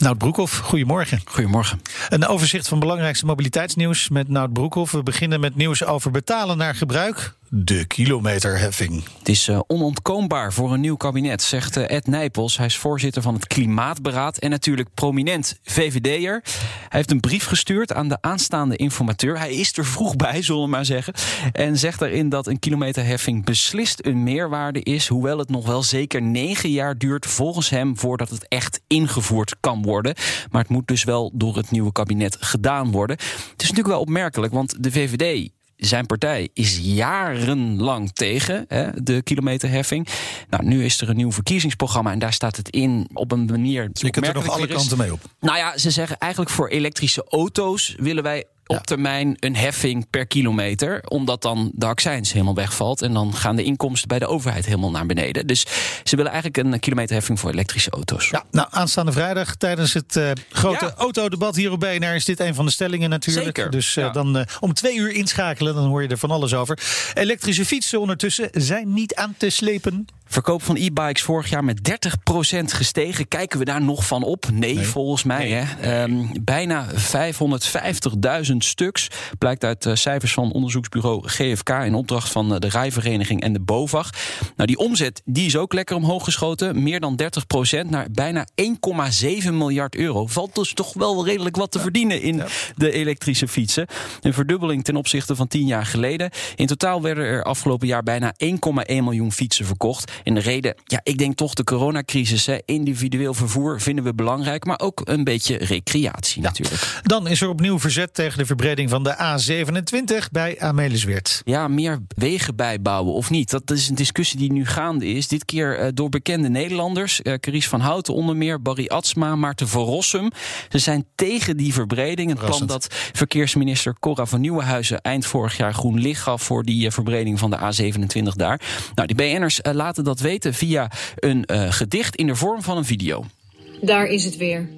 Nout Broekhoff, goedemorgen. Goedemorgen. Een overzicht van belangrijkste mobiliteitsnieuws met Nout Broekhoff. We beginnen met nieuws over betalen naar gebruik. De kilometerheffing. Het is uh, onontkoombaar voor een nieuw kabinet, zegt uh, Ed Nijpels. Hij is voorzitter van het Klimaatberaad en natuurlijk prominent VVD'er. Hij heeft een brief gestuurd aan de aanstaande informateur. Hij is er vroeg bij, zullen we maar zeggen. En zegt daarin dat een kilometerheffing beslist een meerwaarde is... hoewel het nog wel zeker negen jaar duurt volgens hem... voordat het echt ingevoerd kan worden. Maar het moet dus wel door het nieuwe kabinet gedaan worden. Het is natuurlijk wel opmerkelijk, want de VVD zijn partij is jarenlang tegen hè, de kilometerheffing. Nou, nu is er een nieuw verkiezingsprogramma en daar staat het in op een manier. Je kunt er nog alle kanten mee op. Nou ja, ze zeggen eigenlijk voor elektrische auto's willen wij op termijn een heffing per kilometer. Omdat dan de accijns helemaal wegvalt. En dan gaan de inkomsten bij de overheid helemaal naar beneden. Dus ze willen eigenlijk een kilometerheffing voor elektrische auto's. Ja, nou, aanstaande vrijdag tijdens het uh, grote ja. autodebat hier op BNR is dit een van de stellingen natuurlijk. Zeker. Dus uh, ja. dan uh, om twee uur inschakelen, dan hoor je er van alles over. Elektrische fietsen ondertussen zijn niet aan te slepen. Verkoop van e-bikes vorig jaar met 30% gestegen. Kijken we daar nog van op? Nee, nee. volgens mij. Nee. Hè? Um, bijna 550.000 stuks. Blijkt uit uh, cijfers van onderzoeksbureau GFK in opdracht van uh, de Rijvereniging en de BOVAG. Nou, die omzet die is ook lekker omhoog geschoten. Meer dan 30% naar bijna 1,7 miljard euro. Valt dus toch wel redelijk wat te ja. verdienen in ja. de elektrische fietsen. Een verdubbeling ten opzichte van 10 jaar geleden. In totaal werden er afgelopen jaar bijna 1,1 miljoen fietsen verkocht. En de reden, ja, ik denk toch de coronacrisis. Hè. Individueel vervoer vinden we belangrijk, maar ook een beetje recreatie ja. natuurlijk. Dan is er opnieuw verzet tegen de verbreding van de A27 bij Amelisweert. Ja, meer wegen bijbouwen of niet? Dat is een discussie die nu gaande is. Dit keer uh, door bekende Nederlanders. Uh, Carice van Houten onder meer, Barry Atsma, Maarten van Rossum. Ze zijn tegen die verbreding. Het plan dat verkeersminister Cora van Nieuwenhuizen eind vorig jaar groen licht gaf voor die uh, verbreding van de A27 daar. Nou, die BN'ers laten dat weten via een uh, gedicht in de vorm van een video. Daar is het weer.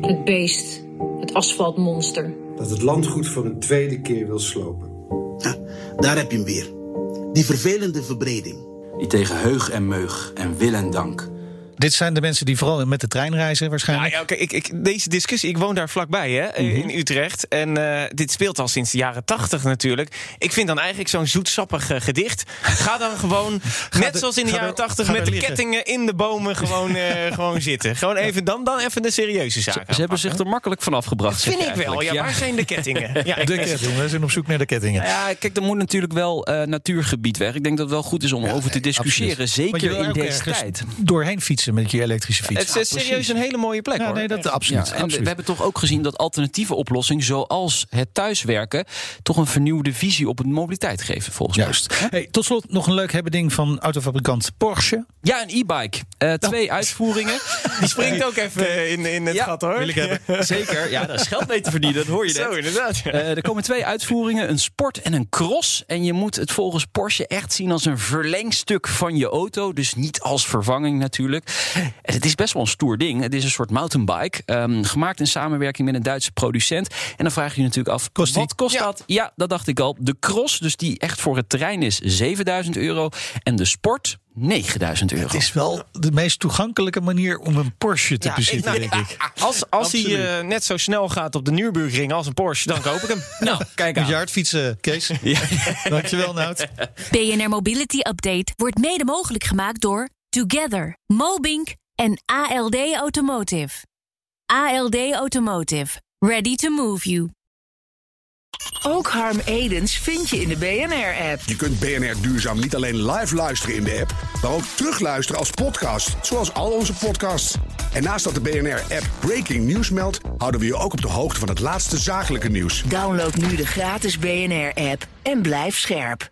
Het beest, het asfaltmonster. Dat het landgoed voor een tweede keer wil slopen. Ja, daar heb je hem weer. Die vervelende verbreding. Die tegen heug en meug en wil en dank dit zijn de mensen die vooral met de trein reizen waarschijnlijk. Ja, ja, okay, ik, ik, deze discussie, ik woon daar vlakbij hè, mm -hmm. in Utrecht. En uh, dit speelt al sinds de jaren tachtig natuurlijk. Ik vind dan eigenlijk zo'n zoetsappig uh, gedicht. Ga dan gewoon, net de, zoals in de jaren tachtig, met de liggen. kettingen in de bomen gewoon, uh, gewoon zitten. Gewoon even, dan, dan even de serieuze zaken. Ze, ze hebben zich er makkelijk van afgebracht. Dat vind ik wel. Ja, ja, waar zijn de kettingen? Ja, de kettingen, we zijn op zoek naar de kettingen. Ja, kijk, er moet natuurlijk wel natuurgebied weg. Ik denk dat het wel goed is om over te discussiëren. Zeker in deze tijd. Doorheen fietsen met je elektrische fiets. Het is ja, serieus een hele mooie plek. Ja, hoor. nee, dat absoluut. Ja, en absoluut. we hebben toch ook gezien dat alternatieve oplossingen, zoals het thuiswerken, toch een vernieuwde visie op het mobiliteit geven, volgens Juist. mij. Hey, tot slot nog een leuk hebbeding van autofabrikant Porsche. Ja, een e-bike. Uh, twee oh. uitvoeringen. Die springt ook even in, in het ja, gat hoor. Wil ik hebben. Zeker. Ja, daar is geld mee te verdienen, dat hoor je net. Zo, inderdaad. Ja. Uh, er komen twee uitvoeringen, een sport en een cross. En je moet het volgens Porsche echt zien als een verlengstuk van je auto. Dus niet als vervanging natuurlijk. En het is best wel een stoer ding. Het is een soort mountainbike. Um, gemaakt in samenwerking met een Duitse producent. En dan vraag je je natuurlijk af, kost wat kost ja. dat? Ja, dat dacht ik al. De cross, dus die echt voor het terrein is, 7000 euro. En de sport, 9000 euro. Het is wel de meest toegankelijke manier om een Porsche te ja, bezitten, denk ik. Als, als hij uh, net zo snel gaat op de Nürburgring als een Porsche, dan koop ik hem. nou, kijk aan. Moet je hard fietsen, Kees. ja. Dankjewel, Nout. BNR Mobility Update wordt mede mogelijk gemaakt door Together, Mobink en ALD Automotive. ALD Automotive. Ready to move you. Ook Harm Edens vind je in de BNR-app. Je kunt BNR Duurzaam niet alleen live luisteren in de app, maar ook terugluisteren als podcast, zoals al onze podcasts. En naast dat de BNR-app Breaking News meldt, houden we je ook op de hoogte van het laatste zakelijke nieuws. Download nu de gratis BNR-app en blijf scherp.